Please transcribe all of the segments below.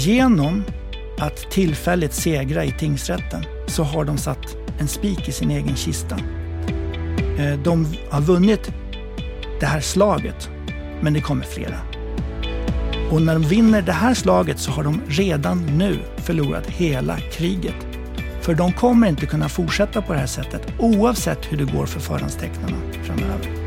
genom att tillfälligt segra i tingsrätten så har de satt en spik i sin egen kista. Eh, de har vunnit det här slaget, men det kommer flera. Och när de vinner det här slaget så har de redan nu förlorat hela kriget. För de kommer inte kunna fortsätta på det här sättet oavsett hur det går för förhandstecknarna framöver.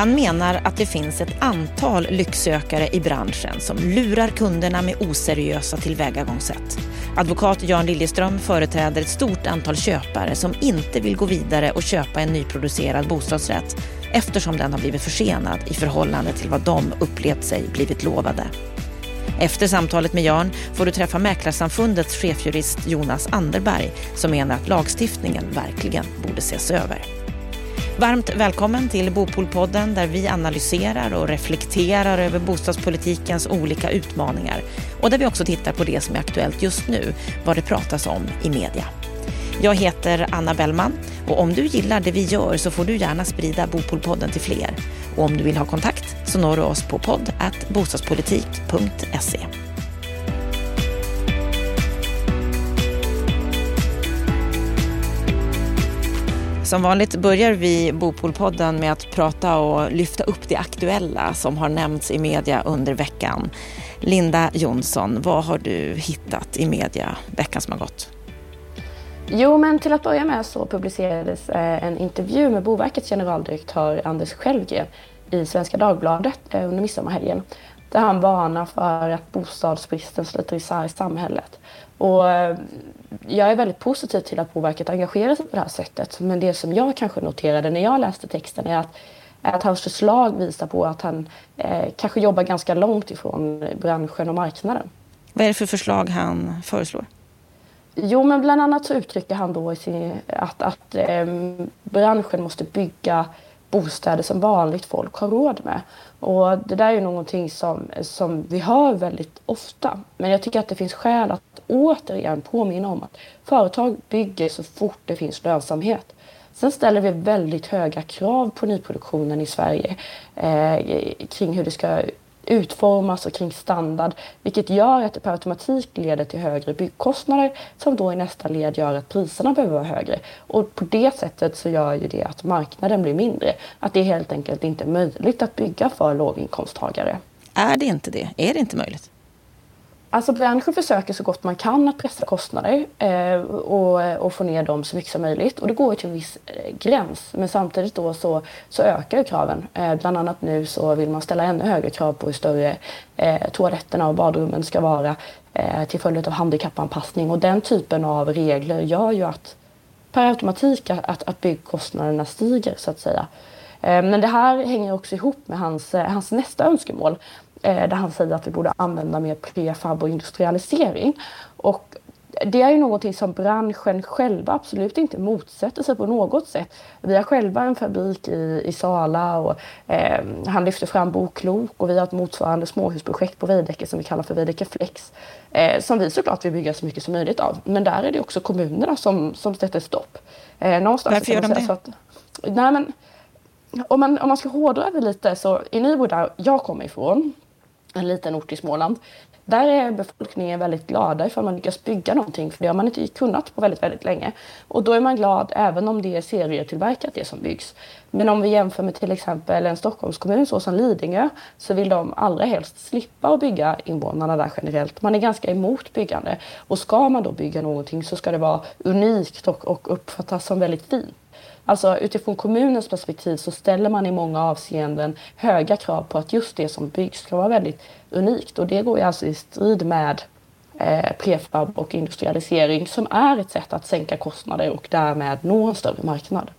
Han menar att det finns ett antal lycksökare i branschen som lurar kunderna med oseriösa tillvägagångssätt. Advokat Jan Liljeström företräder ett stort antal köpare som inte vill gå vidare och köpa en nyproducerad bostadsrätt eftersom den har blivit försenad i förhållande till vad de upplevt sig blivit lovade. Efter samtalet med Jan får du träffa Mäklarsamfundets chefjurist Jonas Anderberg som menar att lagstiftningen verkligen borde ses över. Varmt välkommen till Bopolpodden där vi analyserar och reflekterar över bostadspolitikens olika utmaningar och där vi också tittar på det som är aktuellt just nu, vad det pratas om i media. Jag heter Anna Bellman och om du gillar det vi gör så får du gärna sprida Bopolpodden till fler. Och om du vill ha kontakt så når du oss på podd bostadspolitik.se. Som vanligt börjar vi Bopolpodden med att prata och lyfta upp det aktuella som har nämnts i media under veckan. Linda Jonsson, vad har du hittat i media veckan som har gått? Jo, men till att börja med så publicerades eh, en intervju med Boverkets generaldirektör Anders Självgren i Svenska Dagbladet eh, under midsommarhelgen. Där han varnar för att bostadsbristen sliter isär samhället. Och eh, jag är väldigt positiv till att Boverket engagerar sig på det här sättet. Men det som jag kanske noterade när jag läste texten är att, att hans förslag visar på att han eh, kanske jobbar ganska långt ifrån branschen och marknaden. Vad är det för förslag han föreslår? Jo, men bland annat så uttrycker han då sin, att, att eh, branschen måste bygga bostäder som vanligt folk har råd med. Och det där är ju någonting som, som vi hör väldigt ofta. Men jag tycker att det finns skäl att återigen påminna om att företag bygger så fort det finns lönsamhet. Sen ställer vi väldigt höga krav på nyproduktionen i Sverige eh, kring hur det ska utformas och kring standard, vilket gör att det per automatik leder till högre byggkostnader som då i nästa led gör att priserna behöver vara högre. Och på det sättet så gör ju det att marknaden blir mindre. Att det helt enkelt inte är möjligt att bygga för låginkomsttagare. Är det inte det? Är det inte möjligt? Alltså branschen försöker så gott man kan att pressa kostnader eh, och, och, få ner dem så mycket som möjligt. Och det går till en viss eh, gräns. Men samtidigt då så, så ökar kraven. Eh, bland annat nu så vill man ställa ännu högre krav på hur större eh, toaletterna och badrummen ska vara eh, till följd av handikappanpassning. Och den typen av regler gör ju att per automatik att, att byggkostnaderna stiger så att säga. Eh, men det här hänger också ihop med hans, eh, hans nästa önskemål där han säger att vi borde använda mer prefab och industrialisering. Och det är ju någonting som branschen själva absolut inte motsätter sig på något sätt. Vi har själva en fabrik i, i Sala och eh, han lyfter fram Boklok och vi har ett motsvarande småhusprojekt på Veidekke som vi kallar för Veidekke Flex. Eh, som vi såklart vill bygga så mycket som möjligt av. Men där är det också kommunerna som, som sätter stopp. Eh, någonstans Varför gör de det? Att, nej, men, om, man, om man ska hårdra det lite så i Nybro där jag kommer ifrån en liten ort i Småland. Där är befolkningen väldigt glada ifall man lyckas bygga någonting, för det har man inte kunnat på väldigt, väldigt länge. Och då är man glad även om det är serietillverkat det som byggs. Men om vi jämför med till exempel en Stockholmskommun så som Lidingö så vill de allra helst slippa att bygga invånarna där generellt. Man är ganska emot byggande. Och ska man då bygga någonting så ska det vara unikt och, och uppfattas som väldigt fint. Alltså utifrån kommunens perspektiv så ställer man i många avseenden höga krav på att just det som byggs ska vara väldigt unikt och det går ju alltså i strid med eh, prefab och industrialisering som är ett sätt att sänka kostnader och därmed nå en större marknad.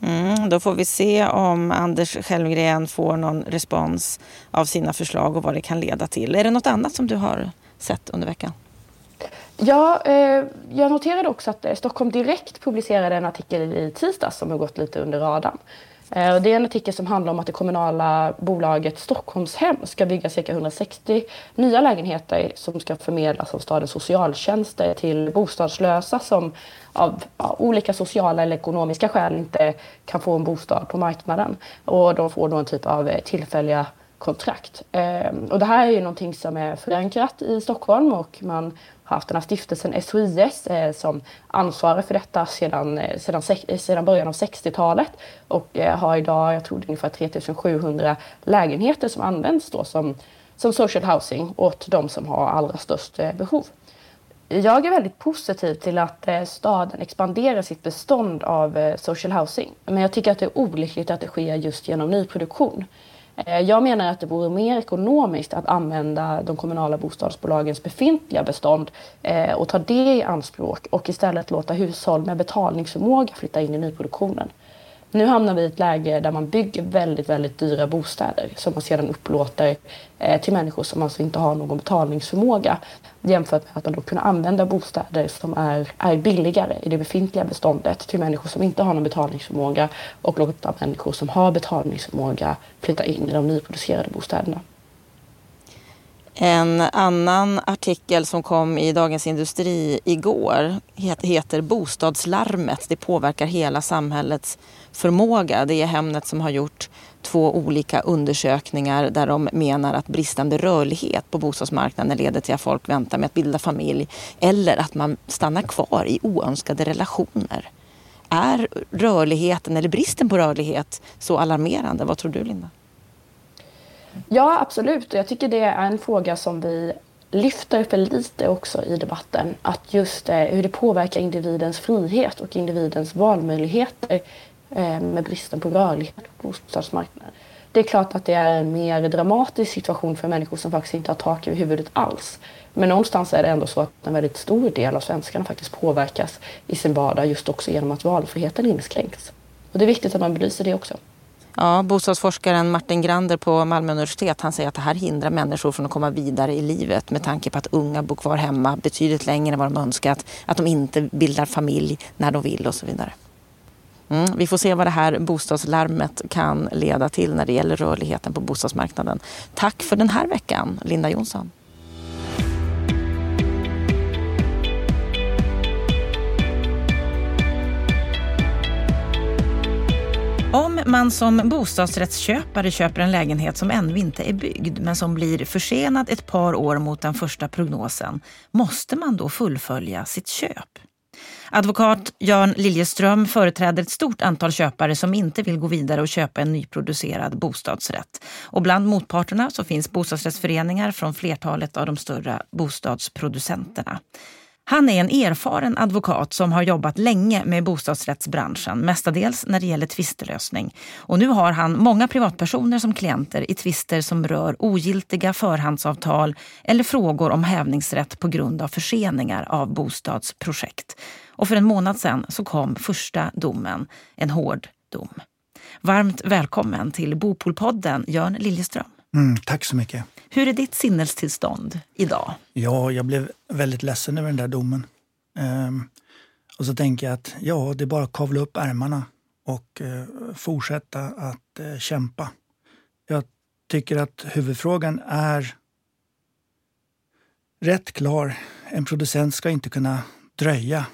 Mm, då får vi se om Anders Självgren får någon respons av sina förslag och vad det kan leda till. Är det något annat som du har sett under veckan? Ja, eh, jag noterade också att eh, Stockholm Direkt publicerade en artikel i tisdags som har gått lite under radarn. Eh, det är en artikel som handlar om att det kommunala bolaget Stockholmshem ska bygga cirka 160 nya lägenheter som ska förmedlas av stadens socialtjänster till bostadslösa som av ja, olika sociala eller ekonomiska skäl inte kan få en bostad på marknaden. Och de får då en typ av eh, tillfälliga kontrakt. Eh, och det här är ju någonting som är förankrat i Stockholm och man haft den här stiftelsen SOIS eh, som ansvarar för detta sedan, eh, sedan, eh, sedan början av 60-talet och eh, har idag, jag tror det är ungefär 3700 lägenheter som används då som, som social housing åt de som har allra störst eh, behov. Jag är väldigt positiv till att eh, staden expanderar sitt bestånd av social housing. Men jag tycker att det är olyckligt att det sker just genom nyproduktion. Eh, jag menar att det vore mer ekonomiskt att använda de kommunala bostadsbolagens befintliga bestånd eh, och ta det i anspråk och istället låta hushåll med betalningsförmåga flytta in i nyproduktionen. Nu hamnar vi i ett läge där man bygger väldigt, väldigt dyra bostäder som man sedan upplåter eh, till människor som alltså inte har någon betalningsförmåga jämfört med att man då kunna använda bostäder som är, är billigare i det befintliga beståndet till människor som inte har någon betalningsförmåga och låta människor som har betalningsförmåga flytta in i de nyproducerade bostäderna. En annan artikel som kom i Dagens Industri igår heter Bostadslarmet. Det påverkar hela samhällets förmåga. Det är Hemnet som har gjort två olika undersökningar där de menar att bristande rörlighet på bostadsmarknaden leder till att folk väntar med att bilda familj eller att man stannar kvar i oönskade relationer. Är rörligheten eller bristen på rörlighet så alarmerande? Vad tror du Linda? Ja, absolut. Jag tycker det är en fråga som vi lyfter för lite också i debatten. Att just eh, hur det påverkar individens frihet och individens valmöjligheter eh, med bristen på rörlighet på bostadsmarknaden. Det är klart att det är en mer dramatisk situation för människor som faktiskt inte har tak över huvudet alls. Men någonstans är det ändå så att en väldigt stor del av svenskarna faktiskt påverkas i sin vardag just också genom att valfriheten inskränks. Och det är viktigt att man belyser det också. Ja, bostadsforskaren Martin Grander på Malmö universitet han säger att det här hindrar människor från att komma vidare i livet med tanke på att unga bor kvar hemma betydligt längre än vad de önskat, att de inte bildar familj när de vill och så vidare. Mm, vi får se vad det här bostadslarmet kan leda till när det gäller rörligheten på bostadsmarknaden. Tack för den här veckan, Linda Jonsson. Om man som bostadsrättsköpare köper en lägenhet som ännu inte är byggd men som blir försenad ett par år mot den första prognosen, måste man då fullfölja sitt köp? Advokat Jan Liljeström företräder ett stort antal köpare som inte vill gå vidare och köpa en nyproducerad bostadsrätt. Och bland motparterna så finns bostadsrättsföreningar från flertalet av de större bostadsproducenterna. Han är en erfaren advokat som har jobbat länge med bostadsrättsbranschen, mestadels när det gäller tvistelösning. Och nu har han många privatpersoner som klienter i tvister som rör ogiltiga förhandsavtal eller frågor om hävningsrätt på grund av förseningar av bostadsprojekt. Och för en månad sedan så kom första domen, en hård dom. Varmt välkommen till Bopolpodden, Jörn Liljeström. Mm, tack så mycket. Hur är ditt sinnestillstånd idag? Ja, jag blev väldigt ledsen över den där domen. Ehm, och så tänker jag att ja, det är bara att kavla upp ärmarna och eh, fortsätta att eh, kämpa. Jag tycker att huvudfrågan är rätt klar. En producent ska inte kunna dröja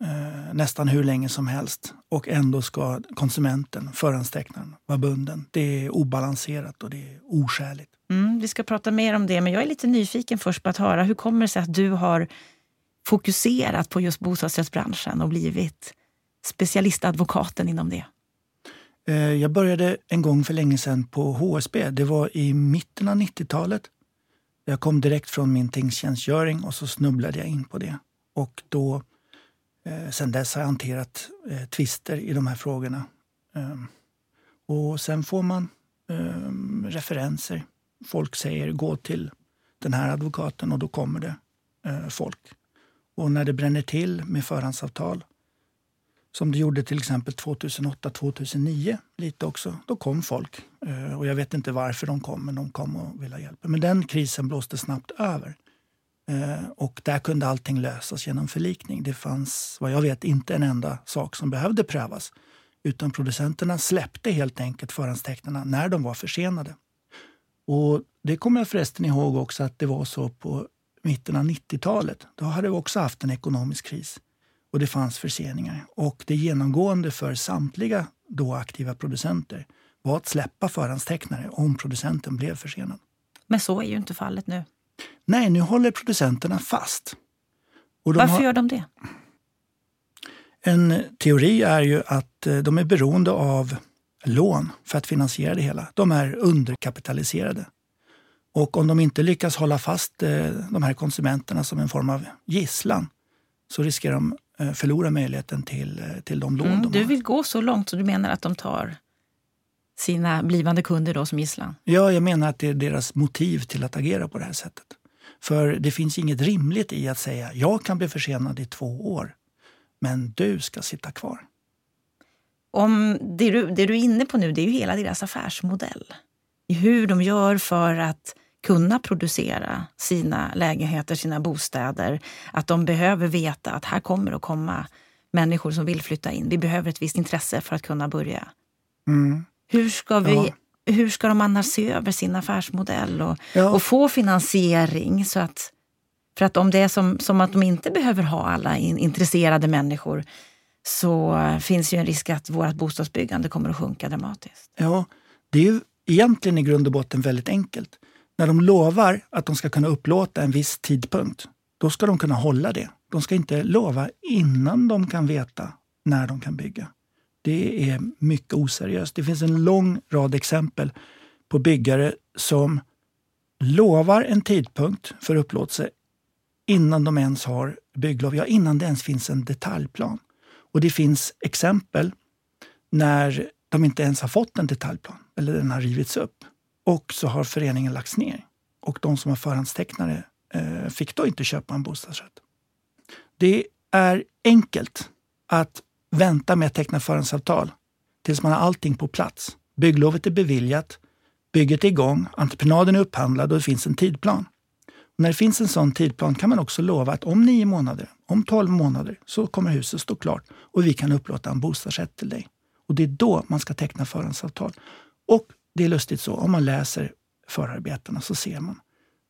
eh, nästan hur länge som helst och ändå ska konsumenten, förhandstecknaren, vara bunden. Det är obalanserat och det är oskäligt. Mm, vi ska prata mer om det, men jag är lite nyfiken först på att höra hur kommer det sig att du har fokuserat på just bostadsrättsbranschen och blivit specialistadvokaten inom det? Eh, jag började en gång för länge sedan på HSB. Det var i mitten av 90-talet. Jag kom direkt från min tingstjänstgöring och så snubblade jag in på det. Och då Eh, sen dess har jag hanterat eh, tvister i de här frågorna. Eh, och sen får man eh, referenser. Folk säger gå till den här advokaten och då kommer det eh, folk. Och när det bränner till med förhandsavtal som det gjorde till exempel 2008-2009 lite också. Då kom folk. Eh, och jag vet inte varför de kom, men de kom och ville ha hjälp. Men den krisen blåste snabbt över. Eh, och där kunde allting lösas genom förlikning. Det fanns, vad jag vet, inte en enda sak som behövde prövas Utan producenterna släppte helt enkelt förhandstecknarna när de var försenade. Och Det kommer jag förresten ihåg också att det var så på mitten av 90-talet. Då hade vi också haft en ekonomisk kris och det fanns förseningar. Och det genomgående för samtliga då aktiva producenter var att släppa förhandstecknare om producenten blev försenad. Men så är ju inte fallet nu. Nej, nu håller producenterna fast. Varför har... gör de det? En teori är ju att eh, de är beroende av lån för att finansiera det hela. De är underkapitaliserade. Och om de inte lyckas hålla fast eh, de här konsumenterna som en form av gisslan så riskerar de eh, förlora möjligheten till, till de lån mm, de du har. Du vill gå så långt så du menar att de tar sina blivande kunder då som gisslan? Ja, jag menar att det är deras motiv till att agera på det här sättet. För det finns inget rimligt i att säga jag kan bli försenad i två år, men du ska sitta kvar. Om det, du, det du är inne på nu det är ju hela deras affärsmodell. Hur de gör för att kunna producera sina lägenheter, sina bostäder. Att de behöver veta att här kommer att komma människor som vill flytta in. Vi behöver ett visst intresse för att kunna börja. Mm. Hur ska vi ja hur ska de annars se över sin affärsmodell och, ja. och få finansiering? Så att, för att om det är som, som att de inte behöver ha alla in, intresserade människor så finns ju en risk att vårt bostadsbyggande kommer att sjunka dramatiskt. Ja, det är ju egentligen i grund och botten väldigt enkelt. När de lovar att de ska kunna upplåta en viss tidpunkt, då ska de kunna hålla det. De ska inte lova innan de kan veta när de kan bygga. Det är mycket oseriöst. Det finns en lång rad exempel på byggare som lovar en tidpunkt för upplåtelse innan de ens har bygglov, ja innan det ens finns en detaljplan. Och det finns exempel när de inte ens har fått en detaljplan eller den har rivits upp och så har föreningen lagts ner. Och de som har förhandstecknare eh, fick då inte köpa en bostadsrätt. Det är enkelt att vänta med att teckna förhandsavtal tills man har allting på plats. Bygglovet är beviljat, bygget är igång, entreprenaden är upphandlad och det finns en tidplan. Och när det finns en sån tidplan kan man också lova att om nio månader, om tolv månader, så kommer huset stå klart och vi kan upplåta en bostadsrätt till dig. Och det är då man ska teckna förhandsavtal. Och det är lustigt så, om man läser förarbetena så ser man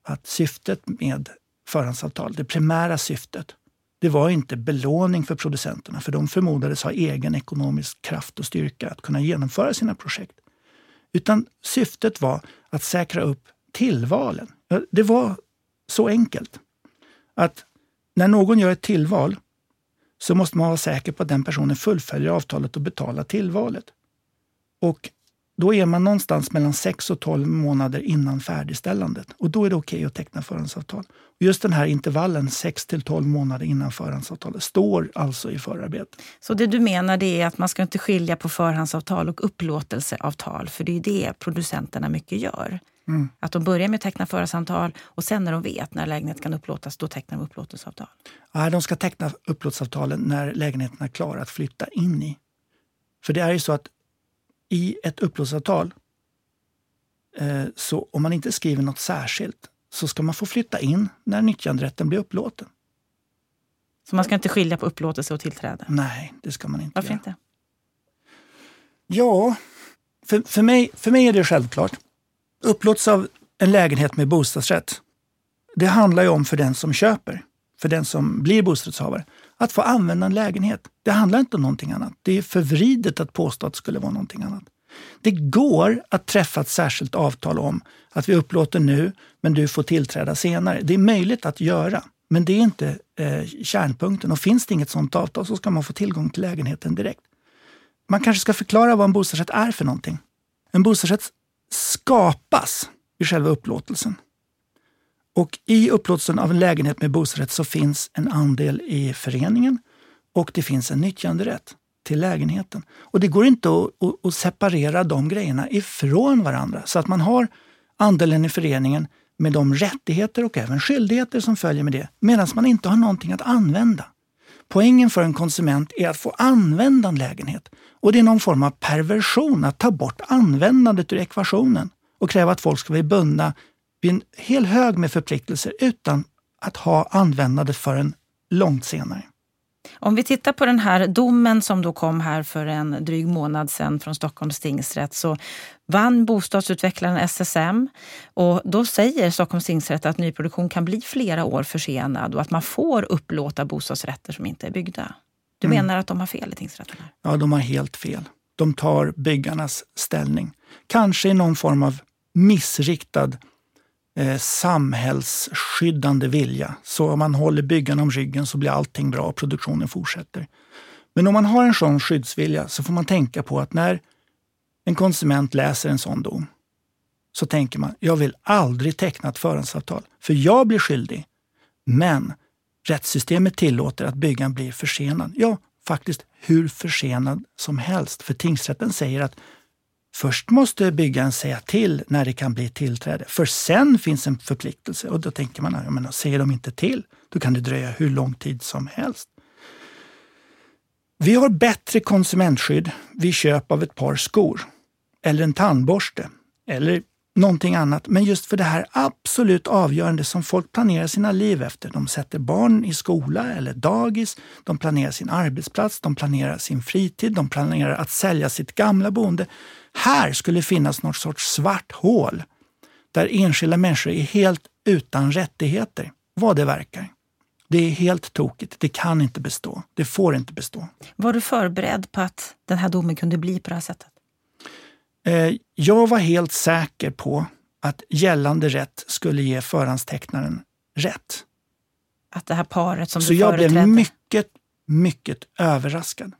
att syftet med förhandsavtal, det primära syftet, det var inte belåning för producenterna, för de förmodades ha egen ekonomisk kraft och styrka att kunna genomföra sina projekt. Utan syftet var att säkra upp tillvalen. Det var så enkelt att när någon gör ett tillval så måste man vara säker på att den personen fullföljer avtalet och betalar tillvalet. Och då är man någonstans mellan 6 och 12 månader innan färdigställandet och då är det okej okay att teckna förhandsavtal. Just den här intervallen 6 till 12 månader innan förhandsavtalet står alltså i förarbetet. Så det du menar det är att man ska inte skilja på förhandsavtal och upplåtelseavtal för det är det producenterna mycket gör. Mm. Att de börjar med att teckna förhandsavtal och sen när de vet när lägenheten kan upplåtas, då tecknar de upplåtelseavtal? Nej, de ska teckna upplåtelseavtalen när lägenheten är klar att flytta in i. För det är ju så att i ett upplåtelseavtal, eh, så om man inte skriver något särskilt, så ska man få flytta in när nyttjanderätten blir upplåten. Så man ska inte skilja på upplåtelse och tillträde? Nej, det ska man inte Varför göra. inte? Ja, för, för, mig, för mig är det självklart. Upplåtelse av en lägenhet med bostadsrätt, det handlar ju om för den som köper, för den som blir bostadshavare, att få använda en lägenhet. Det handlar inte om någonting annat. Det är förvridet att påstå att det skulle vara någonting annat. Det går att träffa ett särskilt avtal om att vi upplåter nu, men du får tillträda senare. Det är möjligt att göra, men det är inte eh, kärnpunkten. Och finns det inget sådant avtal så ska man få tillgång till lägenheten direkt. Man kanske ska förklara vad en bostadsrätt är för någonting. En bostadsrätt skapas i själva upplåtelsen. Och I upplåtelsen av en lägenhet med bostadsrätt så finns en andel i föreningen och det finns en nyttjanderätt till lägenheten. Och Det går inte att, att, att separera de grejerna ifrån varandra så att man har andelen i föreningen med de rättigheter och även skyldigheter som följer med det, medan man inte har någonting att använda. Poängen för en konsument är att få använda en lägenhet. Och det är någon form av perversion att ta bort användandet ur ekvationen och kräva att folk ska bli bundna vid en hel hög med förpliktelser utan att ha användandet förrän långt senare. Om vi tittar på den här domen som då kom här för en dryg månad sedan från Stockholms tingsrätt så vann bostadsutvecklaren SSM och då säger Stockholms tingsrätt att nyproduktion kan bli flera år försenad och att man får upplåta bostadsrätter som inte är byggda. Du mm. menar att de har fel i tingsrätten? Ja, de har helt fel. De tar byggarnas ställning. Kanske i någon form av missriktad eh, samhällsskyddande vilja. Så om man håller byggarna om ryggen så blir allting bra och produktionen fortsätter. Men om man har en sån skyddsvilja så får man tänka på att när en konsument läser en sån dom så tänker man, jag vill aldrig teckna ett förhandsavtal, för jag blir skyldig. Men rättssystemet tillåter att byggaren blir försenad. Ja, faktiskt hur försenad som helst. För tingsrätten säger att Först måste byggaren säga till när det kan bli tillträde, för sen finns en förpliktelse. Och då tänker man, ja, men säger de inte till, då kan det dröja hur lång tid som helst. Vi har bättre konsumentskydd vid köp av ett par skor, eller en tandborste, eller någonting annat. Men just för det här absolut avgörande som folk planerar sina liv efter. De sätter barn i skola eller dagis, de planerar sin arbetsplats, de planerar sin fritid, de planerar att sälja sitt gamla boende. Här skulle finnas något sorts svart hål där enskilda människor är helt utan rättigheter, vad det verkar. Det är helt tokigt. Det kan inte bestå. Det får inte bestå. Var du förberedd på att den här domen kunde bli på det här sättet? Eh, jag var helt säker på att gällande rätt skulle ge förhandstecknaren rätt. Att det här paret som Så du jag blev mycket, mycket överraskad.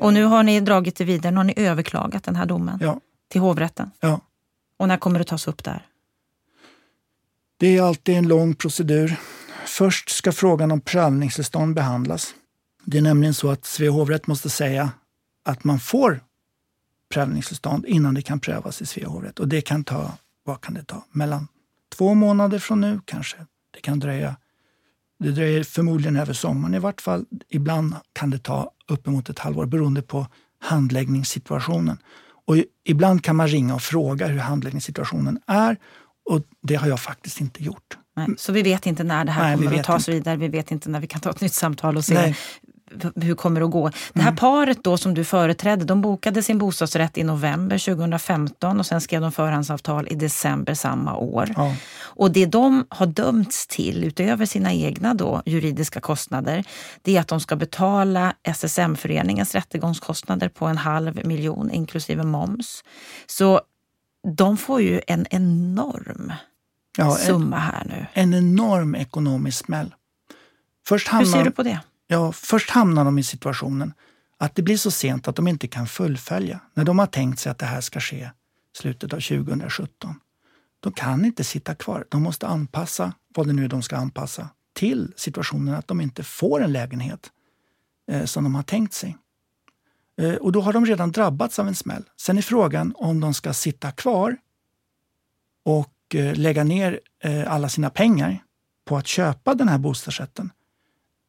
Och nu har ni dragit det vidare, nu har ni överklagat den här domen ja. till hovrätten. Ja. Och när kommer det tas upp där? Det är alltid en lång procedur. Först ska frågan om prövningstillstånd behandlas. Det är nämligen så att Svea hovrätt måste säga att man får prövningstillstånd innan det kan prövas i Svea hovrätt. Och det kan ta, vad kan det ta, mellan två månader från nu kanske. Det kan dröja, det dröjer förmodligen över sommaren i vart fall. Ibland kan det ta uppemot ett halvår beroende på handläggningssituationen. Och ibland kan man ringa och fråga hur handläggningssituationen är och det har jag faktiskt inte gjort. Nej, så vi vet inte när det här Nej, kommer att tas inte. vidare. Vi vet inte när vi kan ta ett nytt samtal och se Nej hur kommer det att gå? Det här mm. paret då som du företrädde, de bokade sin bostadsrätt i november 2015 och sen skrev de förhandsavtal i december samma år. Ja. Och det de har dömts till, utöver sina egna då, juridiska kostnader, det är att de ska betala SSM-föreningens rättegångskostnader på en halv miljon inklusive moms. Så de får ju en enorm ja, summa här nu. En enorm ekonomisk smäll. Först hamnar, Hur ser du på det? Ja, först hamnar de i situationen att det blir så sent att de inte kan fullfölja. När de har tänkt sig att det här ska ske slutet av 2017. De kan inte sitta kvar. De måste anpassa vad det nu är de ska anpassa till situationen att de inte får en lägenhet eh, som de har tänkt sig. Eh, och då har de redan drabbats av en smäll. Sen är frågan om de ska sitta kvar och eh, lägga ner eh, alla sina pengar på att köpa den här bostadsrätten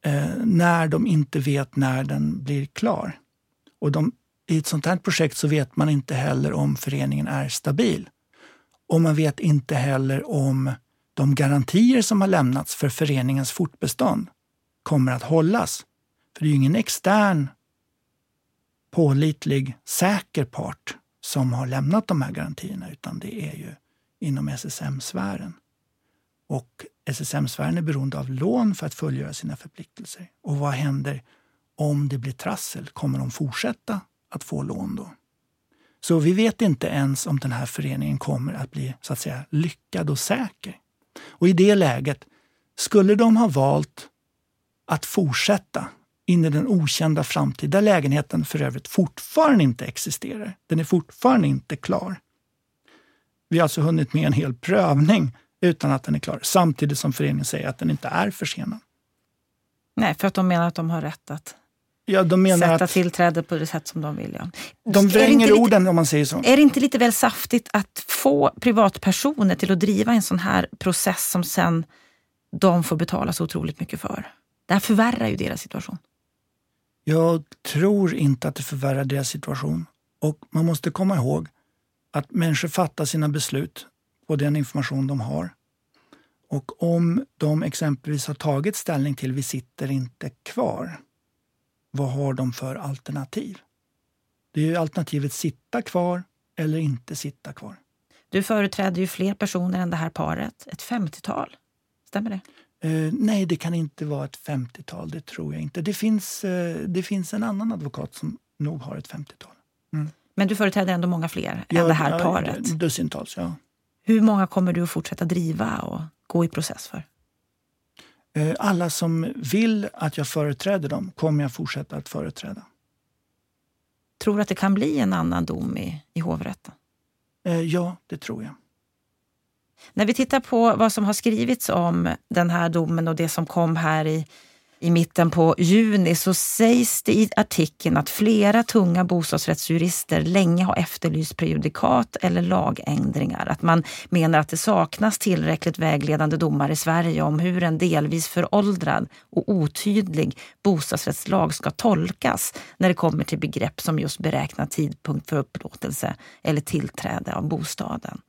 eh, när de inte vet när den blir klar. Och de, I ett sånt här projekt så vet man inte heller om föreningen är stabil. Och man vet inte heller om de garantier som har lämnats för föreningens fortbestånd kommer att hållas. För det är ju ingen extern, pålitlig, säker part som har lämnat de här garantierna, utan det är ju inom SSM-sfären. Och SSM-sfären är beroende av lån för att fullgöra sina förpliktelser. Och vad händer om det blir trassel? Kommer de fortsätta att få lån då? Så vi vet inte ens om den här föreningen kommer att bli så att säga lyckad och säker. Och i det läget, skulle de ha valt att fortsätta in i den okända framtid där lägenheten för övrigt fortfarande inte existerar. Den är fortfarande inte klar. Vi har alltså hunnit med en hel prövning utan att den är klar. Samtidigt som föreningen säger att den inte är försenad. Nej, för att de menar att de har rätt att ja, sätta att tillträde på det sätt som de vill. Ja. De vränger orden om man säger så. Är det inte lite väl saftigt att få privatpersoner till att driva en sån här process som sen de får betala så otroligt mycket för? Det här förvärrar ju deras situation. Jag tror inte att det förvärrar deras situation. Och man måste komma ihåg att människor fattar sina beslut på den information de har. Och om de exempelvis har tagit ställning till vi sitter inte kvar, vad har de för alternativ? Det är ju alternativet sitta kvar eller inte sitta kvar. Du företräder ju fler personer än det här paret, ett 50-tal. Stämmer det? Eh, nej, det kan inte vara ett 50-tal. Det tror jag inte. Det finns, eh, det finns en annan advokat som nog har ett 50-tal. Mm. Men du företräder ändå många fler ja, än det här paret? Ja, dussintals, ja. Hur många kommer du att fortsätta driva och gå i process för? Eh, alla som vill att jag företräder dem kommer jag fortsätta att företräda. Tror du att det kan bli en annan dom i, i hovrätten? Eh, ja, det tror jag. När vi tittar på vad som har skrivits om den här domen och det som kom här i i mitten på juni så sägs det i artikeln att flera tunga bostadsrättsjurister länge har efterlyst prejudikat eller lagändringar. Att man menar att det saknas tillräckligt vägledande domar i Sverige om hur en delvis föråldrad och otydlig bostadsrättslag ska tolkas när det kommer till begrepp som just beräknad tidpunkt för upplåtelse eller tillträde av bostaden.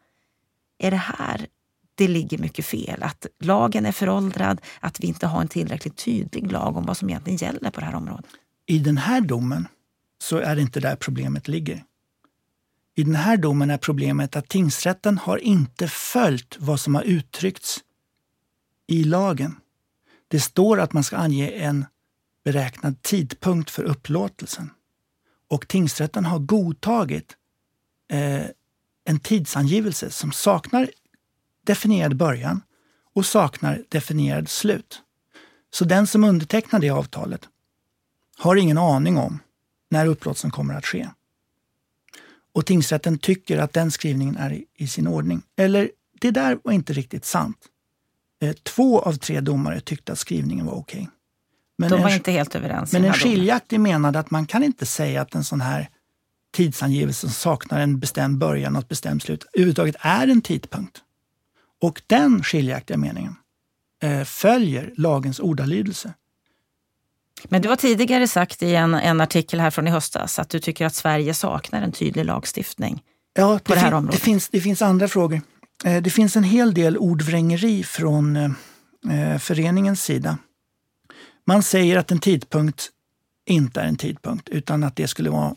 Är det här det ligger mycket fel. Att lagen är föråldrad, att vi inte har en tillräckligt tydlig lag om vad som egentligen gäller på det här området. I den här domen så är det inte där problemet ligger. I den här domen är problemet att tingsrätten har inte följt vad som har uttryckts i lagen. Det står att man ska ange en beräknad tidpunkt för upplåtelsen. Och tingsrätten har godtagit eh, en tidsangivelse som saknar definierad början och saknar definierad slut. Så den som undertecknar det avtalet har ingen aning om när upplåtelsen kommer att ske. Och tingsrätten tycker att den skrivningen är i, sin ordning. Eller, det där var inte riktigt sant. Eh, två av tre domare tyckte att skrivningen var okej. Okay. De var en, inte helt överens. Men en skiljaktig menade att man kan inte säga att en sån här tidsangivelse som saknar en bestämd början och ett bestämt slut överhuvudtaget är en tidpunkt. Och den skiljaktiga meningen eh, följer lagens ordalydelse. Men du har tidigare sagt i en, en artikel här från i höstas att du tycker att Sverige saknar en tydlig lagstiftning ja, på det, det här området. Det finns, det finns andra frågor. Eh, det finns en hel del ordvrängeri från eh, föreningens sida. Man säger att en tidpunkt inte är en tidpunkt utan att det skulle vara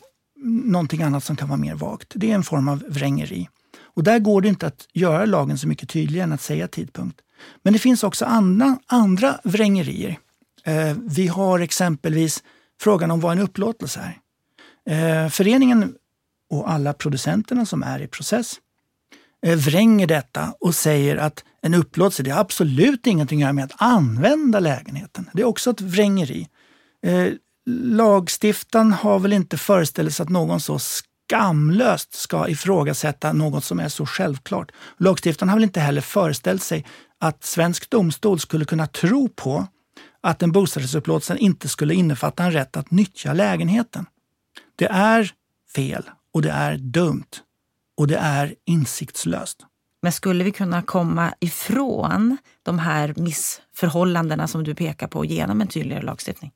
någonting annat som kan vara mer vagt. Det är en form av vrängeri. Och där går det inte att göra lagen så mycket tydligare än att säga tidpunkt. Men det finns också andra, andra vrängerier. Eh, vi har exempelvis frågan om vad en upplåtelse är. Eh, föreningen och alla producenterna som är i process eh, vränger detta och säger att en upplåtelse det har absolut ingenting att göra med att använda lägenheten. Det är också ett vrängeri. Eh, lagstiftaren har väl inte föreställt sig att någon så skamlöst ska ifrågasätta något som är så självklart. Lagstiftaren har väl inte heller föreställt sig att svensk domstol skulle kunna tro på att en bostadsrättsupplåtelse inte skulle innefatta en rätt att nyttja lägenheten. Det är fel och det är dumt och det är insiktslöst. Men skulle vi kunna komma ifrån de här missförhållandena som du pekar på genom en tydligare lagstiftning?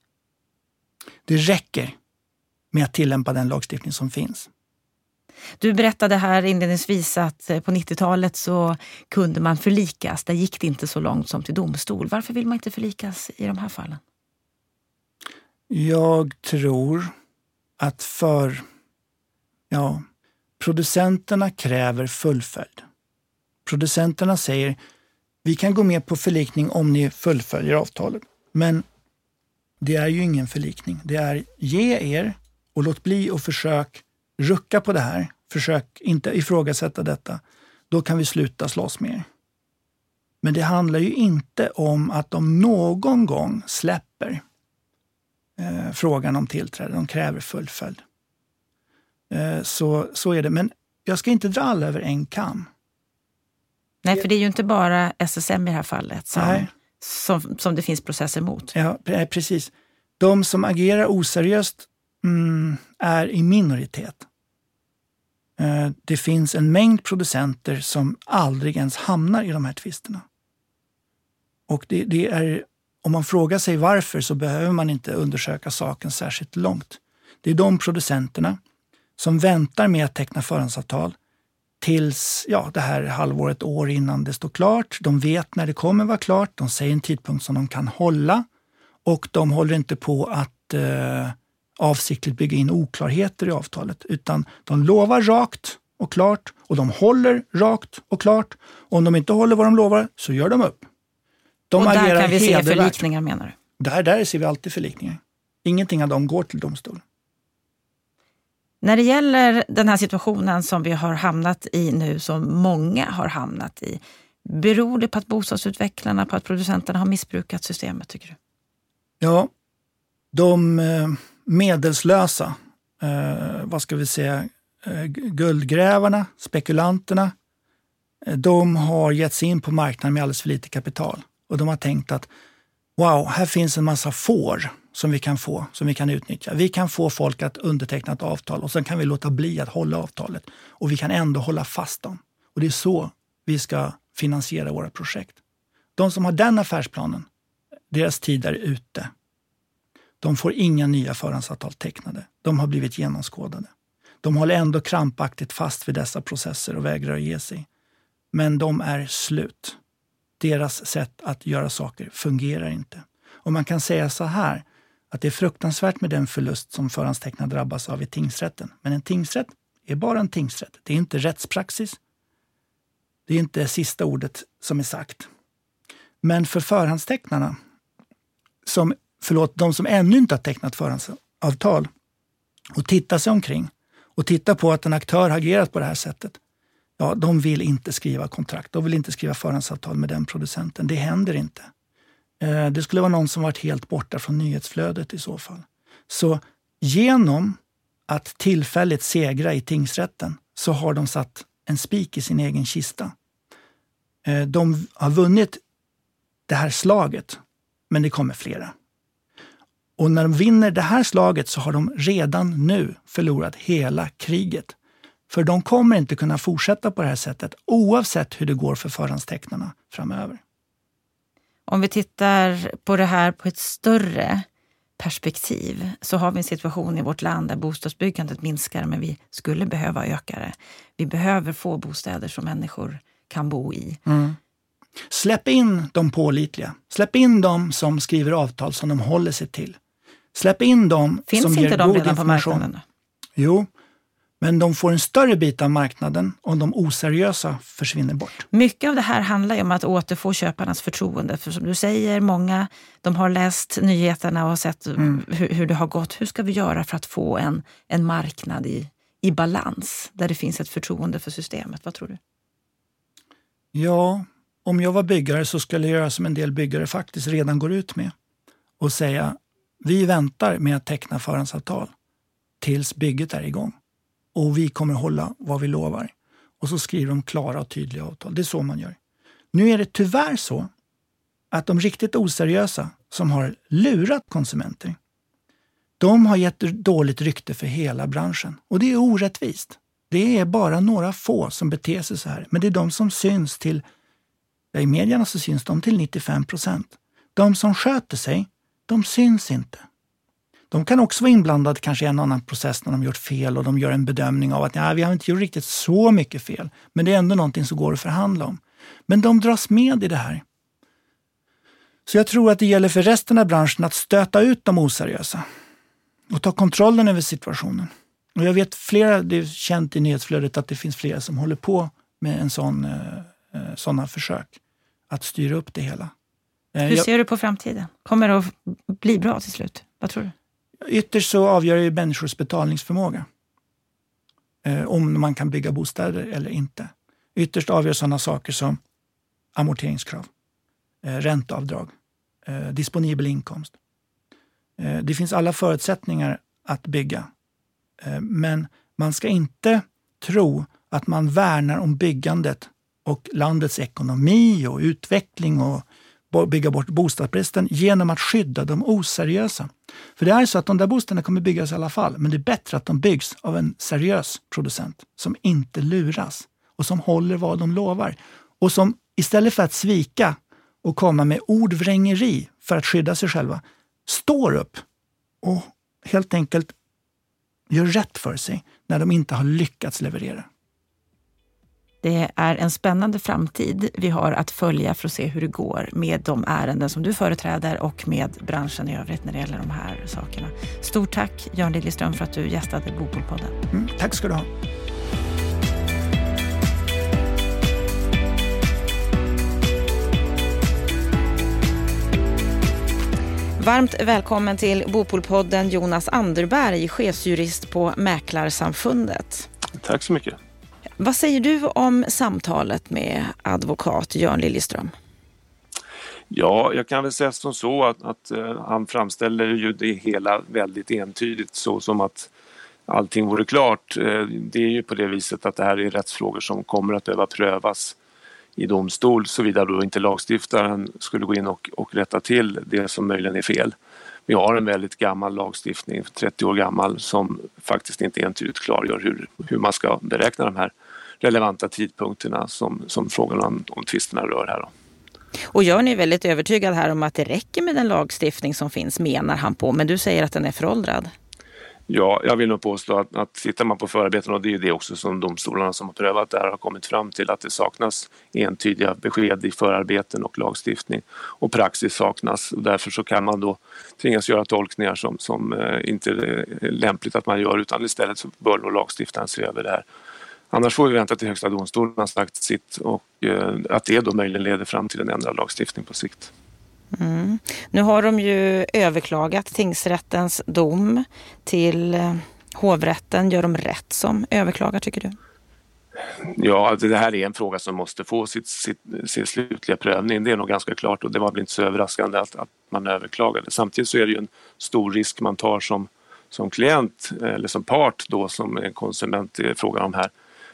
Det räcker med att tillämpa den lagstiftning som finns. Du berättade här inledningsvis att eh, på 90-talet så kunde man förlikas. Där gick det inte så långt som till domstol. Varför vill man inte förlikas i de här fallen? Jag tror att för ja, producenterna kräver fullföljd. Producenterna säger vi kan gå med på förlikning om ni fullföljer avtalet. Men det är ju ingen förlikning. Det är ge er och låt bli och försök rucka på det här, försök inte ifrågasätta detta, då kan vi sluta slåss mer. Men det handlar ju inte om att de någon gång släpper eh, frågan om tillträde. De kräver fullföljd. Eh, så, så är det. Men jag ska inte dra alla över en kam. Nej, för det är ju inte bara SSM i det här fallet som, som, som det finns processer mot. Ja, precis. De som agerar oseriöst mm, är i minoritet. Eh, det finns en mängd producenter som aldrig ens hamnar i de här tvisterna. Och det, det, är, om man frågar sig varför så behöver man inte undersöka saken särskilt långt. Det är de producenterna som väntar med att teckna förhandsavtal tills ja, det här halvåret, år innan det står klart. De vet när det kommer vara klart. De säger en tidpunkt som de kan hålla och de håller inte på att eh, avsiktligt bygga in oklarheter i avtalet, utan de lovar rakt och klart och de håller rakt och klart. Och om de inte håller vad de lovar så gör de upp. De och där kan vi se förlikningar menar du? Där, där ser vi alltid förlikningar. Ingenting av dem går till domstol. När det gäller den här situationen som vi har hamnat i nu, som många har hamnat i, beror det på att bostadsutvecklarna, på att producenterna har missbrukat systemet tycker du? Ja, de eh, medelslösa, eh, vad ska vi säga, eh, guldgrävarna, spekulanterna, eh, de har gett sig in på marknaden med alldeles för lite kapital. Och de har tänkt att wow, här finns en massa får som vi kan få, som vi kan utnyttja. Vi kan få folk att underteckna ett avtal och sen kan vi låta bli att hålla avtalet. Och vi kan ändå hålla fast dem. Och det är så vi ska finansiera våra projekt. De som har den affärsplanen, deras tid är ute. De får inga nya förhandsavtal tecknade. De har blivit genomskådade. De håller ändå krampaktigt fast vid dessa processer och vägrar att ge sig. Men de är slut. Deras sätt att göra saker fungerar inte. Och man kan säga så här, att det är fruktansvärt med den förlust som förhandstecknare drabbas av i tingsrätten. Men en tingsrätt är bara en tingsrätt. Det är inte rättspraxis. Det är inte sista ordet som är sagt. Men för förhandstecknarna, som, förlåt, de som ännu inte har tecknat förhandsavtal och tittar sig omkring och tittar på att en aktör har agerat på det här sättet. Ja, de vill inte skriva kontrakt. De vill inte skriva förhandsavtal med den producenten. Det händer inte. Eh, det skulle vara någon som varit helt borta från nyhetsflödet i så fall. Så genom att tillfälligt segra i tingsrätten så har de satt en spik i sin egen kista. Eh, de har vunnit det här slaget, men det kommer flera. Och när de vinner det här slaget så har de redan nu förlorat hela kriget. För de kommer inte kunna fortsätta på det här sättet oavsett hur det går för förhandstecknarna framöver. Om vi tittar på det här på ett större perspektiv så har vi en situation i vårt land där bostadsbyggandet minskar men vi skulle behöva öka det. Vi behöver få bostäder som människor kan bo i. Mm. Släpp in de pålitliga. Släpp in de som skriver avtal som de håller sig till. Släpp in dem Finns som ger god information. Finns inte de redan på marknaden? Jo, men de får en större bit av marknaden om de oseriösa försvinner bort. Mycket av det här handlar ju om att återfå köparnas förtroende. För som du säger, många de har läst nyheterna och har sett mm. hur, hur, det har gått. Hur ska vi göra för att få en, en marknad i, i balans där det finns ett förtroende för systemet? Vad tror du? Ja, om jag var byggare så skulle jag göra som en del byggare faktiskt redan går ut med och säga vi väntar med att teckna förhandsavtal tills bygget är igång och vi kommer hålla vad vi lovar. Och så skriver de klara och tydliga avtal. Det är så man gör. Nu är det tyvärr så att de riktigt oseriösa som har lurat konsumenter, de har gett dåligt rykte för hela branschen. Och det är orättvist. Det är bara några få som beter sig så här. Men det är de som syns till, ja, i medierna så syns de till 95 procent. De som sköter sig, de syns inte. De kan också vara inblandade kanske i en annan process när de gjort fel och de gör en bedömning av att nej, vi har inte gjort riktigt så mycket fel. Men det är ändå någonting som går att förhandla om. Men de dras med i det här. Så jag tror att det gäller för resten av branschen att stöta ut de oseriösa och ta kontrollen över situationen. Och jag vet flera, det är känt i nyhetsflödet att det finns flera som håller på med en sån, eh, eh, sådana försök att styra upp det hela. Eh, Hur ser jag, du på framtiden? Kommer det att bli bra till slut? Vad tror du? Ytterst så avgör ju människors betalningsförmåga. Eh, om man kan bygga bostäder eller inte. Ytterst avgör sådana saker som amorteringskrav, eh, ränteavdrag, eh, disponibel inkomst. Eh, det finns alla förutsättningar att bygga. Eh, men man ska inte tro att man värnar om byggandet och landets ekonomi och utveckling och bygga bort bostadsbristen genom att skydda de oseriösa. För det är så att de där bostäderna kommer byggas i alla fall, men det är bättre att de byggs av en seriös producent som inte luras och som håller vad de lovar. Och som istället för att svika och komma med ordvrängeri för att skydda sig själva, står upp och helt enkelt gör rätt för sig när de inte har lyckats leverera. Det är en spännande framtid vi har att följa för att se hur det går med de ärenden som du företräder och med branschen i övrigt när det gäller de här sakerna. Stort tack Jan Liljeström för att du gästade Bopolpodden. Mm, tack ska du ha. Varmt välkommen till Bopolpodden Jonas Anderberg, chefsjurist på Mäklarsamfundet. Tack så mycket. Vad säger du om samtalet med advokat Jörn Liljeström? Ja, jag kan väl säga som så att, att uh, han framställer ju det hela väldigt entydigt så som att allting vore klart. Uh, det är ju på det viset att det här är rättsfrågor som kommer att behöva prövas i domstol såvida då inte lagstiftaren skulle gå in och, och rätta till det som möjligen är fel. Vi har en väldigt gammal lagstiftning, 30 år gammal, som faktiskt inte entydigt klargör hur, hur man ska beräkna de här relevanta tidpunkterna som, som frågan om, om tvisterna rör här. Då. Och Jörn är väldigt övertygad här om att det räcker med den lagstiftning som finns, menar han på. Men du säger att den är föråldrad. Ja, jag vill nog påstå att, att tittar man på förarbetena och det är det också som domstolarna som har prövat det här har kommit fram till att det saknas entydiga besked i förarbeten och lagstiftning och praxis saknas och därför så kan man då tvingas göra tolkningar som, som eh, inte är lämpligt att man gör utan istället så bör nog lagstiftaren se över det här. Annars får vi vänta till Högsta domstolen har sagt sitt och eh, att det då möjligen leder fram till en ändrad lagstiftning på sikt. Mm. Nu har de ju överklagat tingsrättens dom till eh, hovrätten. Gör de rätt som överklagar tycker du? Ja, alltså, det här är en fråga som måste få sitt, sitt, sin slutliga prövning. Det är nog ganska klart och det var väl inte så överraskande att, att man överklagade. Samtidigt så är det ju en stor risk man tar som, som klient eh, eller som part då som en konsument är frågan om här.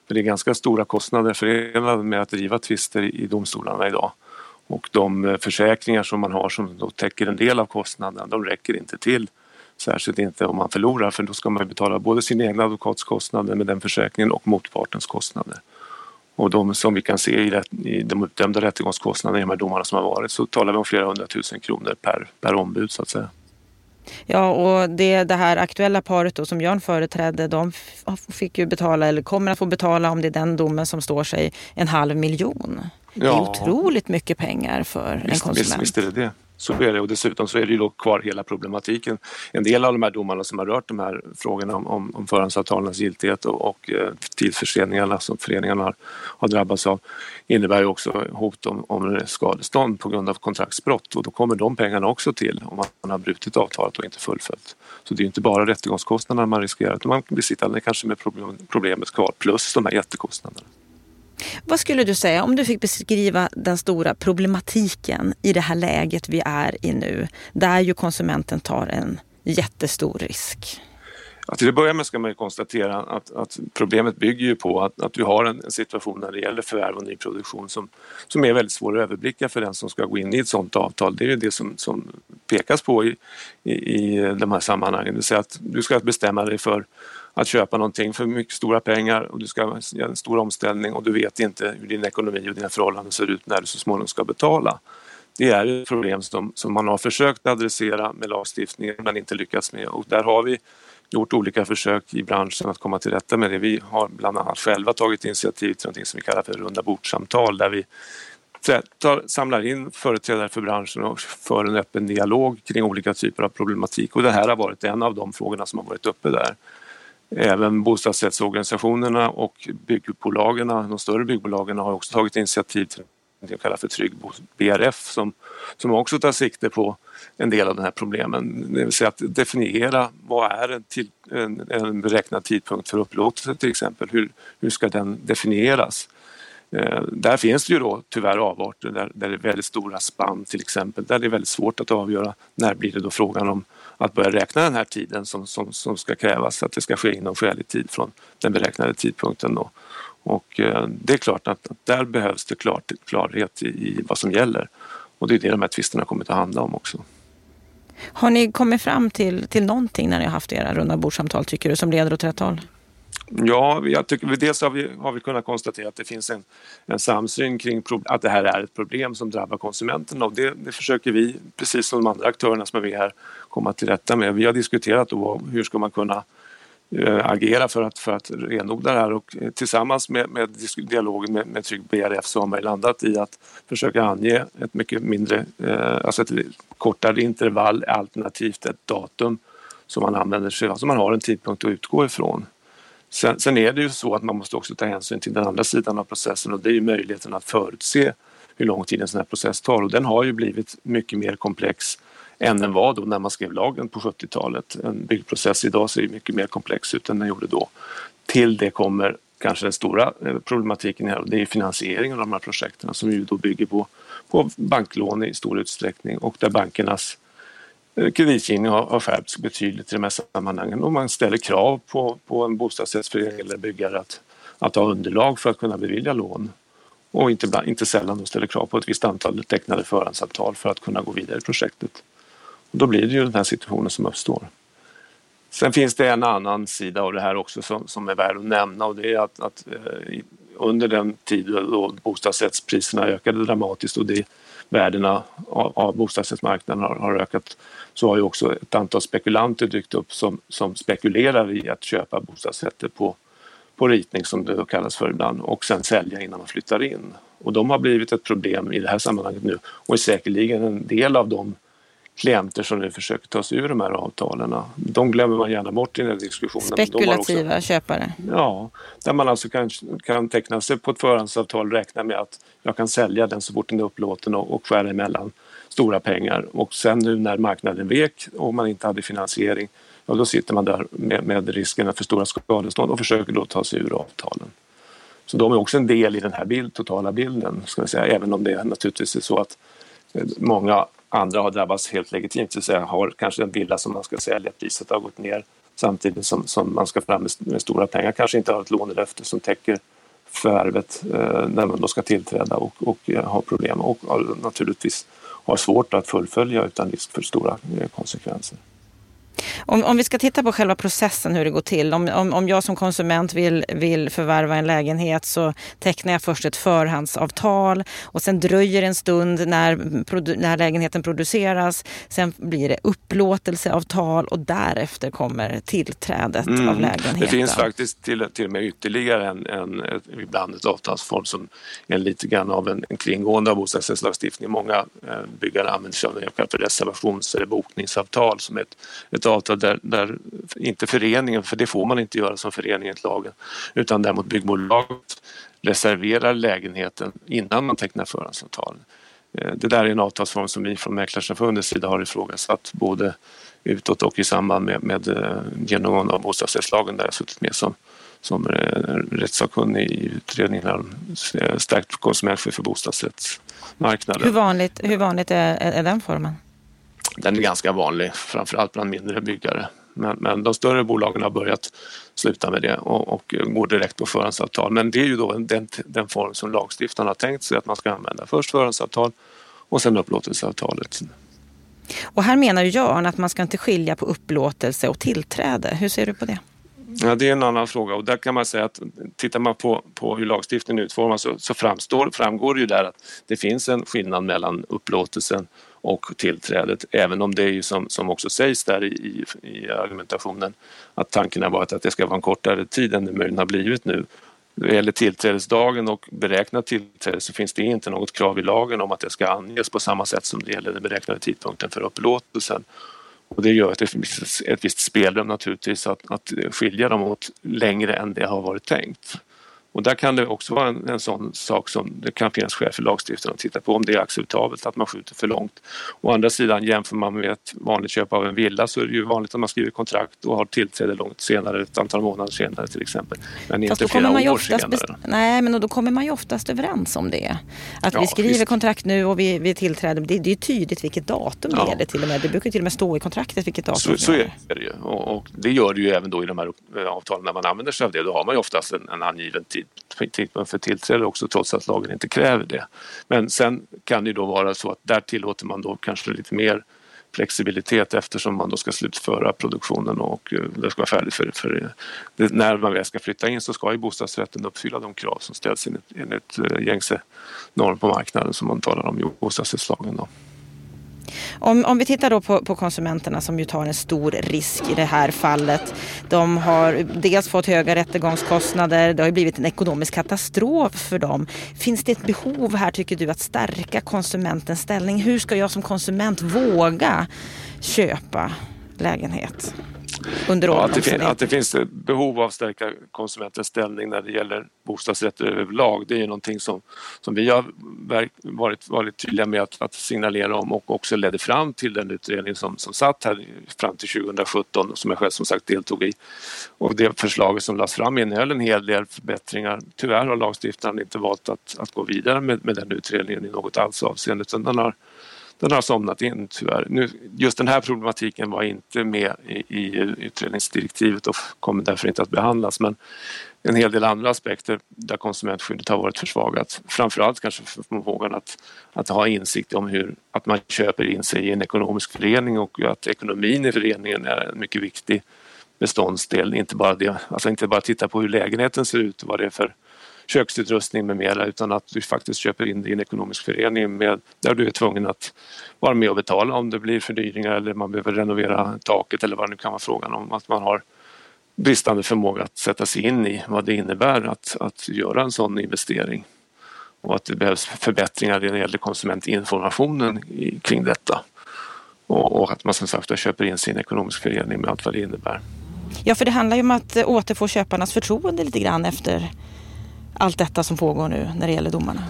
För det är ganska stora kostnader förenade med att driva tvister i domstolarna idag. Och de eh, försäkringar som man har som då täcker en del av kostnaderna, de räcker inte till. Särskilt inte om man förlorar för då ska man betala både sin egna advokatskostnader med den försäkringen och motpartens kostnader. Och de som vi kan se i, i de utdömda rättegångskostnaderna i de här domarna som har varit så talar vi om flera hundratusen kronor per, per ombud så att säga. Ja, och det, det här aktuella paret då, som Jörn företrädde, de fick ju betala, eller kommer att få betala om det är den domen som står sig, en halv miljon. Det är otroligt mycket pengar för visst, en konsument. Visst, visst är det det. Så är det och dessutom så är det ju då kvar hela problematiken. En del av de här domarna som har rört de här frågorna om, om, om förhandsavtalens giltighet och, och eh, tidsförseningarna som föreningarna har, har drabbats av innebär ju också hot om, om skadestånd på grund av kontraktsbrott och då kommer de pengarna också till om man har brutit avtalet och inte fullföljt. Så det är inte bara rättegångskostnaderna man riskerar utan man blir sittande kanske med problem, problemet kvar plus de här jättekostnaderna. Vad skulle du säga om du fick beskriva den stora problematiken i det här läget vi är i nu, där ju konsumenten tar en jättestor risk? Ja, till att börja med ska man ju konstatera att, att problemet bygger ju på att, att du har en, en, situation när det gäller förvärv och nyproduktion som, som är väldigt svår att överblicka för den som ska gå in i ett sådant avtal. Det är ju det som, som pekas på i, i, i de här sammanhangen. Det vill säga att du ska bestämma dig för att köpa någonting för mycket stora pengar och du ska göra en stor omställning och du vet inte hur din ekonomi och dina förhållanden ser ut när du så småningom ska betala. Det är ett problem som, som man har försökt adressera med lagstiftningen men inte lyckats med och där har vi gjort olika försök i branschen att komma till rätta med det. Vi har bland annat själva tagit initiativ till något som vi kallar för runda bordsamtal där vi tar, samlar in företrädare för branschen och för en öppen dialog kring olika typer av problematik och det här har varit en av de frågorna som har varit uppe där. Även bostadsrättsorganisationerna och byggbolagen, de större byggbolagen har också tagit initiativ till det vi kallar för Trygg BRF som, som också tar sikte på en del av de här problemen. Det vill säga att definiera vad är en, till, en, en beräknad tidpunkt för upplåtelse till exempel. Hur, hur ska den definieras? Eh, där finns det ju då tyvärr avarter där, där det är väldigt stora spann till exempel. Där det är väldigt svårt att avgöra när blir det då frågan om att börja räkna den här tiden som, som, som ska krävas, att det ska ske inom skälig tid från den beräknade tidpunkten. Då. Och eh, det är klart att, att där behövs det klart, klarhet i, i, vad som gäller. Och det är det de här tvisterna kommer att handla om också. Har ni kommit fram till, till någonting när ni har haft era runda bordsamtal tycker du som leder åt rätt håll? Ja, jag tycker, dels har vi, har vi kunnat konstatera att det finns en, en samsyn kring att det här är ett problem som drabbar konsumenterna och det, det försöker vi, precis som de andra aktörerna som är med här, komma till rätta med. Vi har diskuterat då hur ska man kunna eh, agera för att, för att renodla det här och eh, tillsammans med, med dialogen med, med Trygg BRF så har man landat i att försöka ange ett mycket mindre, eh, alltså ett kortare intervall alternativt ett datum som man använder sig av, alltså man har en tidpunkt att utgå ifrån. Sen, sen, är det ju så att man måste också ta hänsyn till den andra sidan av processen och det är ju möjligheten att förutse hur lång tid en sån här process tar och den har ju blivit mycket mer komplex än den var då när man skrev lagen på 70-talet. En byggprocess idag ser ju mycket mer komplex ut än den gjorde då. Till det kommer kanske den stora eh, problematiken här och det är finansieringen av de här projekten som ju då bygger på, på banklån i stor utsträckning och där bankernas Eh, kreditgivning har, har skärpts betydligt i de här sammanhangen och man ställer krav på, på en bostadsrättsförening eller byggare att, att ha underlag för att kunna bevilja lån och inte, inte sällan ställer krav på ett visst antal tecknade förhandsavtal för att kunna gå vidare i projektet. Och då blir det ju den här situationen som uppstår. Sen finns det en annan sida av det här också som, som är värd att nämna och det är att, att eh, under den tid då bostadsrättspriserna ökade dramatiskt och det värdena av, av bostadsrättsmarknaden har, har, ökat så har ju också ett antal spekulanter dykt upp som, som spekulerar i att köpa bostadsrätter på, på ritning som det kallas för ibland och sen sälja innan man flyttar in. Och de har blivit ett problem i det här sammanhanget nu och är säkerligen en del av de klienter som nu försöker ta sig ur de här avtalen. De glömmer man gärna bort i den här diskussionen. Spekulativa också, köpare? Ja, där man alltså kan, kan teckna sig på ett förhandsavtal och räkna med att jag kan sälja den så fort den är upplåten och, och skära emellan stora pengar. Och sen nu när marknaden vek och man inte hade finansiering, ja då sitter man där med, med riskerna för stora skadestånd och försöker då ta sig ur avtalen. Så de är också en del i den här bild, totala bilden, ska jag säga, även om det naturligtvis är så att många andra har drabbats helt legitimt, det vill säga har kanske en villa som man ska sälja, priset har gått ner samtidigt som, som man ska fram med, med stora pengar, kanske inte har ett lånelöfte som täcker förvärvet eh, när man då ska tillträda och, och eh, har problem och och naturligtvis har svårt att fullfölja utan risk för stora eh, konsekvenser. Om, om vi ska titta på själva processen, hur det går till. Om, om, om jag som konsument vill, vill förvärva en lägenhet så tecknar jag först ett förhandsavtal och sen dröjer en stund när, när lägenheten produceras. Sen blir det upplåtelseavtal och därefter kommer tillträdet mm. av lägenheten. Det finns faktiskt till, till och med ytterligare en, en, ibland ett avtalsform som är lite grann av en, en kringgående av bostadsrättslagstiftningen. Många eh, byggare använder sig av det för reservations eller bokningsavtal som ett, ett ett avtal där, där, inte föreningen, för det får man inte göra som förening enligt lagen, utan däremot byggbolaget reserverar lägenheten innan man tecknar förhandsavtal. Eh, det där är en avtalsform som vi från Mäklarsamfundets sida har ifrågasatt både utåt och i samband med, med eh, genomgång av bostadsrättslagen där jag suttit med som, som eh, rättssakkunnig i utredningen om stärkt konsumentskydd för bostadsrättsmarknaden. Hur vanligt, hur vanligt är, är den formen? Den är ganska vanlig, framförallt bland mindre byggare. Men, men de större bolagen har börjat sluta med det och, och går direkt på förhandsavtal. Men det är ju då den, den form som lagstiftaren har tänkt sig att man ska använda. Först förhandsavtal och sen upplåtelseavtalet. Och här menar ju Jörn att man ska inte skilja på upplåtelse och tillträde. Hur ser du på det? Ja, det är en annan fråga och där kan man säga att tittar man på, på hur lagstiftningen utformas så, så framstår, framgår det ju där att det finns en skillnad mellan upplåtelsen och tillträdet. Även om det är ju som, som också sägs där i, i argumentationen att tanken har varit att det ska vara en kortare tid än det möjligen har blivit nu. När det gäller tillträdesdagen och beräknat tillträde så finns det inte något krav i lagen om att det ska anges på samma sätt som det gäller den beräknade tidpunkten för upplåtelsen. Och det gör att det finns ett visst spelrum naturligtvis att, att skilja dem åt längre än det har varit tänkt. Och där kan det också vara en, en sån sak som det kan finnas skäl för lagstiftaren att titta på om det är acceptabelt att man skjuter för långt. Å andra sidan jämför man med ett vanligt köp av en villa så är det ju vanligt att man skriver kontrakt och har tillträde långt senare, ett antal månader senare till exempel. Men inte flera år senare. Nej, men då kommer man ju oftast överens om det. Att ja, vi skriver visst. kontrakt nu och vi, vi tillträder. Det, det är tydligt vilket datum ja. det gäller till och med. Det brukar till och med stå i kontraktet vilket datum så, så är det ju. Och, och, det gör det ju även då i de här eh, avtalen när man använder sig av det. Då har man ju oftast en, en angiven tid tidpunkt för tillträde också trots att lagen inte kräver det. Men sen kan det då vara så att där tillåter man då kanske lite mer flexibilitet eftersom man då ska slutföra produktionen och eh, det ska vara färdigt för, för det, när man väl ska flytta in så ska ju bostadsrätten uppfylla de krav som ställs enligt, enligt eh, gängse norm på marknaden som man talar om i bostadsrättslagen. Då. Om, om vi tittar då på, på, konsumenterna som ju tar en stor risk i det här fallet. De har dels fått höga rättegångskostnader, det har blivit en ekonomisk katastrof för dem. Finns det ett behov här tycker du att stärka konsumentens ställning? Hur ska jag som konsument våga köpa lägenhet? Under ja, att, det fin- att det finns behov av att stärka konsumentens ställning när det gäller bostadsrätter överlag. Det är ju någonting som, som vi har varit, varit tydliga med att, att signalera om och också ledde fram till den utredning som, som satt här fram till 2017 som jag själv som sagt deltog i. Och det förslaget som lades fram innehöll en hel del förbättringar. Tyvärr har lagstiftaren inte valt att, att gå vidare med, med den utredningen i något alls avseende utan den har den har somnat in tyvärr. Nu, just den här problematiken var inte med i, i utredningsdirektivet och kommer därför inte att behandlas men en hel del andra aspekter där konsumentskyddet har varit försvagat. Framförallt kanske förmågan att, att ha insikt om hur att man köper in sig i en ekonomisk förening och att ekonomin i föreningen är en mycket viktig beståndsdel. Inte bara, det, alltså inte bara titta på hur lägenheten ser ut och vad det är för köksutrustning med mera utan att du faktiskt köper in det i en ekonomisk förening med, där du är tvungen att vara med och betala om det blir fördyringar eller man behöver renovera taket eller vad det nu kan vara frågan om. Att man har bristande förmåga att sätta sig in i vad det innebär att, att göra en sån investering och att det behövs förbättringar när det gäller konsumentinformationen kring detta. Och, och att man som sagt köper in sin ekonomisk förening med allt vad det innebär. Ja, för det handlar ju om att återfå köparnas förtroende lite grann efter allt detta som pågår nu när det gäller domarna?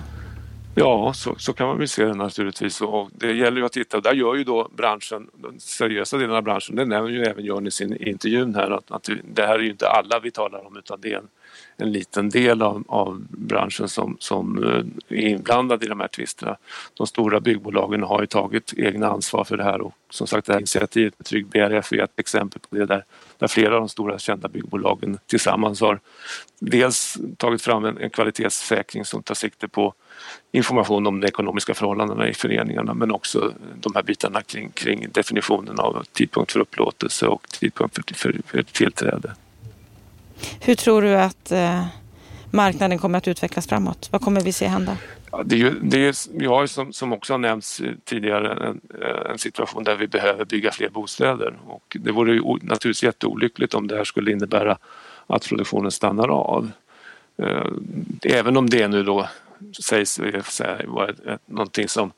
Ja, så, så kan man väl se det naturligtvis. Och det gäller ju att titta. Där gör ju då branschen, den seriösa delen av branschen, det nämner ju även Jörn i sin intervjun här att, att det här är ju inte alla vi talar om utan det är en, en liten del av, av branschen som, som eh, är inblandad i de här tvisterna. De stora byggbolagen har ju tagit egna ansvar för det här och som sagt det här initiativet med Trygg BRF är ett exempel på det där, där flera av de stora kända byggbolagen tillsammans har dels tagit fram en, en kvalitetssäkring som tar sikte på information om de ekonomiska förhållandena i föreningarna men också de här bitarna kring, kring definitionen av tidpunkt för upplåtelse och tidpunkt för, för, för tillträde. Hur tror du att eh, marknaden kommer att utvecklas framåt? Vad kommer vi se hända? Ja, det är det är, vi har ju som, som också har nämnts tidigare en, en, situation där vi behöver bygga fler bostäder och det vore ju naturligtvis jätteolyckligt om det här skulle innebära att produktionen stannar av. Eh, även om det nu då sägs eh, vara någonting som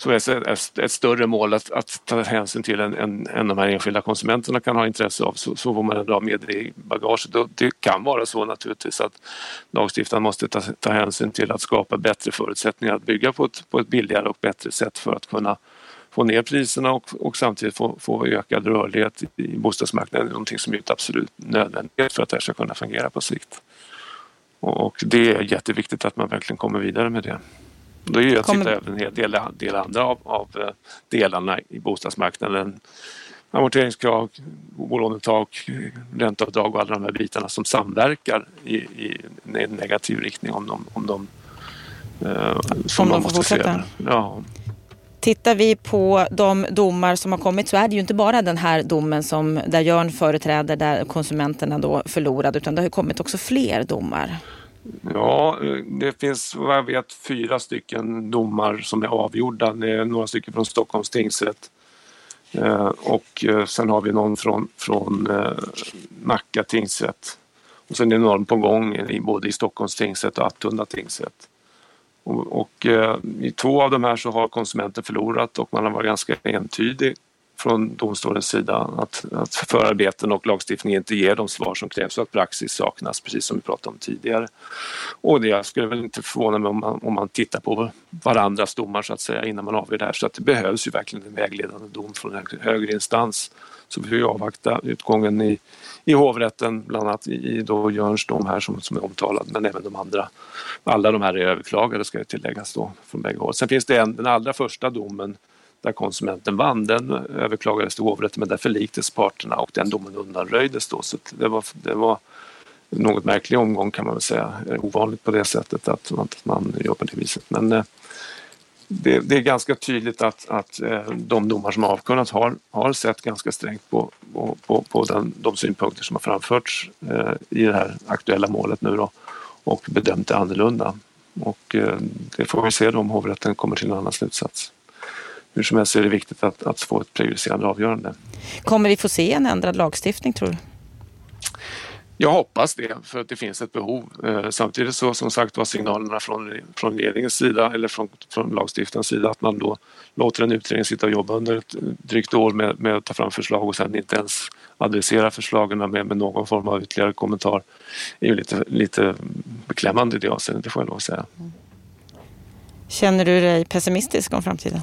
som är ett, ett större mål att, att ta hänsyn till än, än, än de här enskilda konsumenterna kan ha intresse av så, så får man ändå ha med det i bagaget. Och det kan vara så naturligtvis att lagstiftaren måste ta, ta hänsyn till att skapa bättre förutsättningar att bygga på ett, på ett billigare och bättre sätt för att kunna få ner priserna och, och samtidigt få, få ökad rörlighet i bostadsmarknaden. Det är någonting som är ett absolut nödvändighet för att det här ska kunna fungera på sikt. Och, och det är jätteviktigt att man verkligen kommer vidare med det. Då är ju att Kommer... titta även en hel del, del andra av, av eh, delarna i bostadsmarknaden. Amorteringskrav, bolånetak, ränteavdrag och alla de här bitarna som samverkar i, i en negativ riktning om de, om de, eh, som om de måste fortsätta. Ja. Tittar vi på de domar som har kommit så är det ju inte bara den här domen som där Jörn företräder där konsumenterna då förlorade utan det har kommit också fler domar. Ja, det finns vad jag vet fyra stycken domar som är avgjorda. Det är några stycken från Stockholms tingsrätt. Eh, och eh, sen har vi någon från, från eh, Nacka tingsrätt. Och sen är det någon på gång både i Stockholms tingsrätt och Attunda tingsrätt. Och, och i två av de här så har konsumenten förlorat och man har varit ganska entydig från domstolens sida att, att förarbeten och lagstiftning inte ger de svar som krävs och att praxis saknas, precis som vi pratade om tidigare. Och det jag skulle väl inte förvåna mig om man, om man tittar på varandras domar så att säga innan man avgör det här. Så att det behövs ju verkligen en vägledande dom från en högre instans. Så vi får ju avvakta utgången i, i hovrätten, bland annat i då Jörns dom här som, som är omtalad, men även de andra. Alla de här är överklagade ska ju tilläggas då från bägge håll. Sen finns det en, den allra första domen där konsumenten vann. Den överklagades till hovrätten men där förliktes parterna och den domen undanröjdes då. Så det var, det var en något märklig omgång kan man väl säga. Ovanligt på det sättet att man, att man gör på det viset. Men eh, det, det, är ganska tydligt att, att eh, de domar som avkunnats har, har sett ganska strängt på, på, på, på den, de synpunkter som har framförts eh, i det här aktuella målet nu då och bedömt det annorlunda. Och eh, det får vi se då om hovrätten kommer till en annan slutsats hur som helst är det viktigt att, att få ett prejudicerande avgörande. Kommer vi få se en ändrad lagstiftning tror du? Jag hoppas det, för att det finns ett behov. Eh, samtidigt så som sagt var signalerna från, från regeringens sida eller från, från lagstiftarens sida att man då låter en utredning sitta och jobba under ett drygt år med, med att ta fram förslag och sen inte ens adressera förslagen med, med någon form av ytterligare kommentar är ju lite, lite beklämmande i det avseendet, det får jag lov att säga. Känner du dig pessimistisk om framtiden?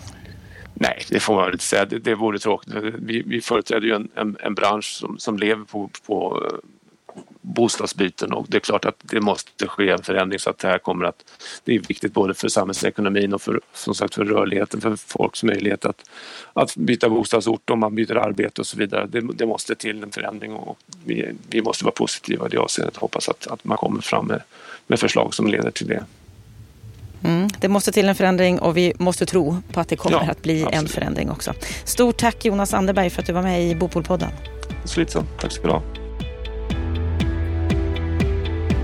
Nej, det får man inte säga. Det, det vore tråkigt. Vi, vi företräder ju en, en, en bransch som, som lever på, på eh, bostadsbyten och det är klart att det måste ske en förändring så att det här kommer att... Det är viktigt både för samhällsekonomin och för, som sagt, för rörligheten, för folks möjlighet att, att byta bostadsort om man byter arbete och så vidare. Det, det måste till en förändring och vi, vi måste vara positiva i det avseendet och hoppas att, att man kommer fram med, med förslag som leder till det. Mm, det måste till en förändring och vi måste tro på att det kommer ja, att bli absolut. en förändring också. Stort tack Jonas Anderberg för att du var med i Bopolpodden. Så Tack ska du ha.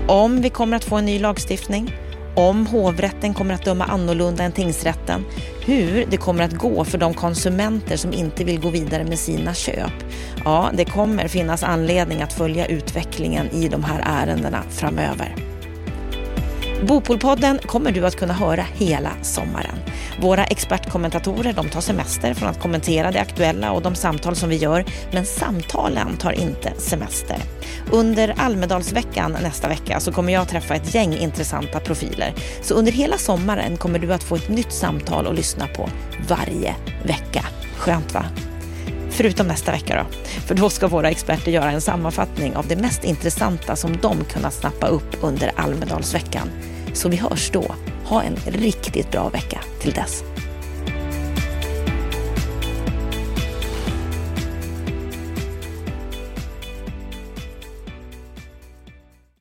Om vi kommer att få en ny lagstiftning, om hovrätten kommer att döma annorlunda än tingsrätten, hur det kommer att gå för de konsumenter som inte vill gå vidare med sina köp. Ja, det kommer finnas anledning att följa utvecklingen i de här ärendena framöver. Bopolpodden kommer du att kunna höra hela sommaren. Våra expertkommentatorer de tar semester från att kommentera det aktuella och de samtal som vi gör, men samtalen tar inte semester. Under Almedalsveckan nästa vecka så kommer jag träffa ett gäng intressanta profiler. Så under hela sommaren kommer du att få ett nytt samtal att lyssna på varje vecka. Skönt va? Förutom nästa vecka då. För då ska våra experter göra en sammanfattning av det mest intressanta som de kunnat snappa upp under Almedalsveckan. Så vi hörs då. Ha en riktigt bra vecka till dess.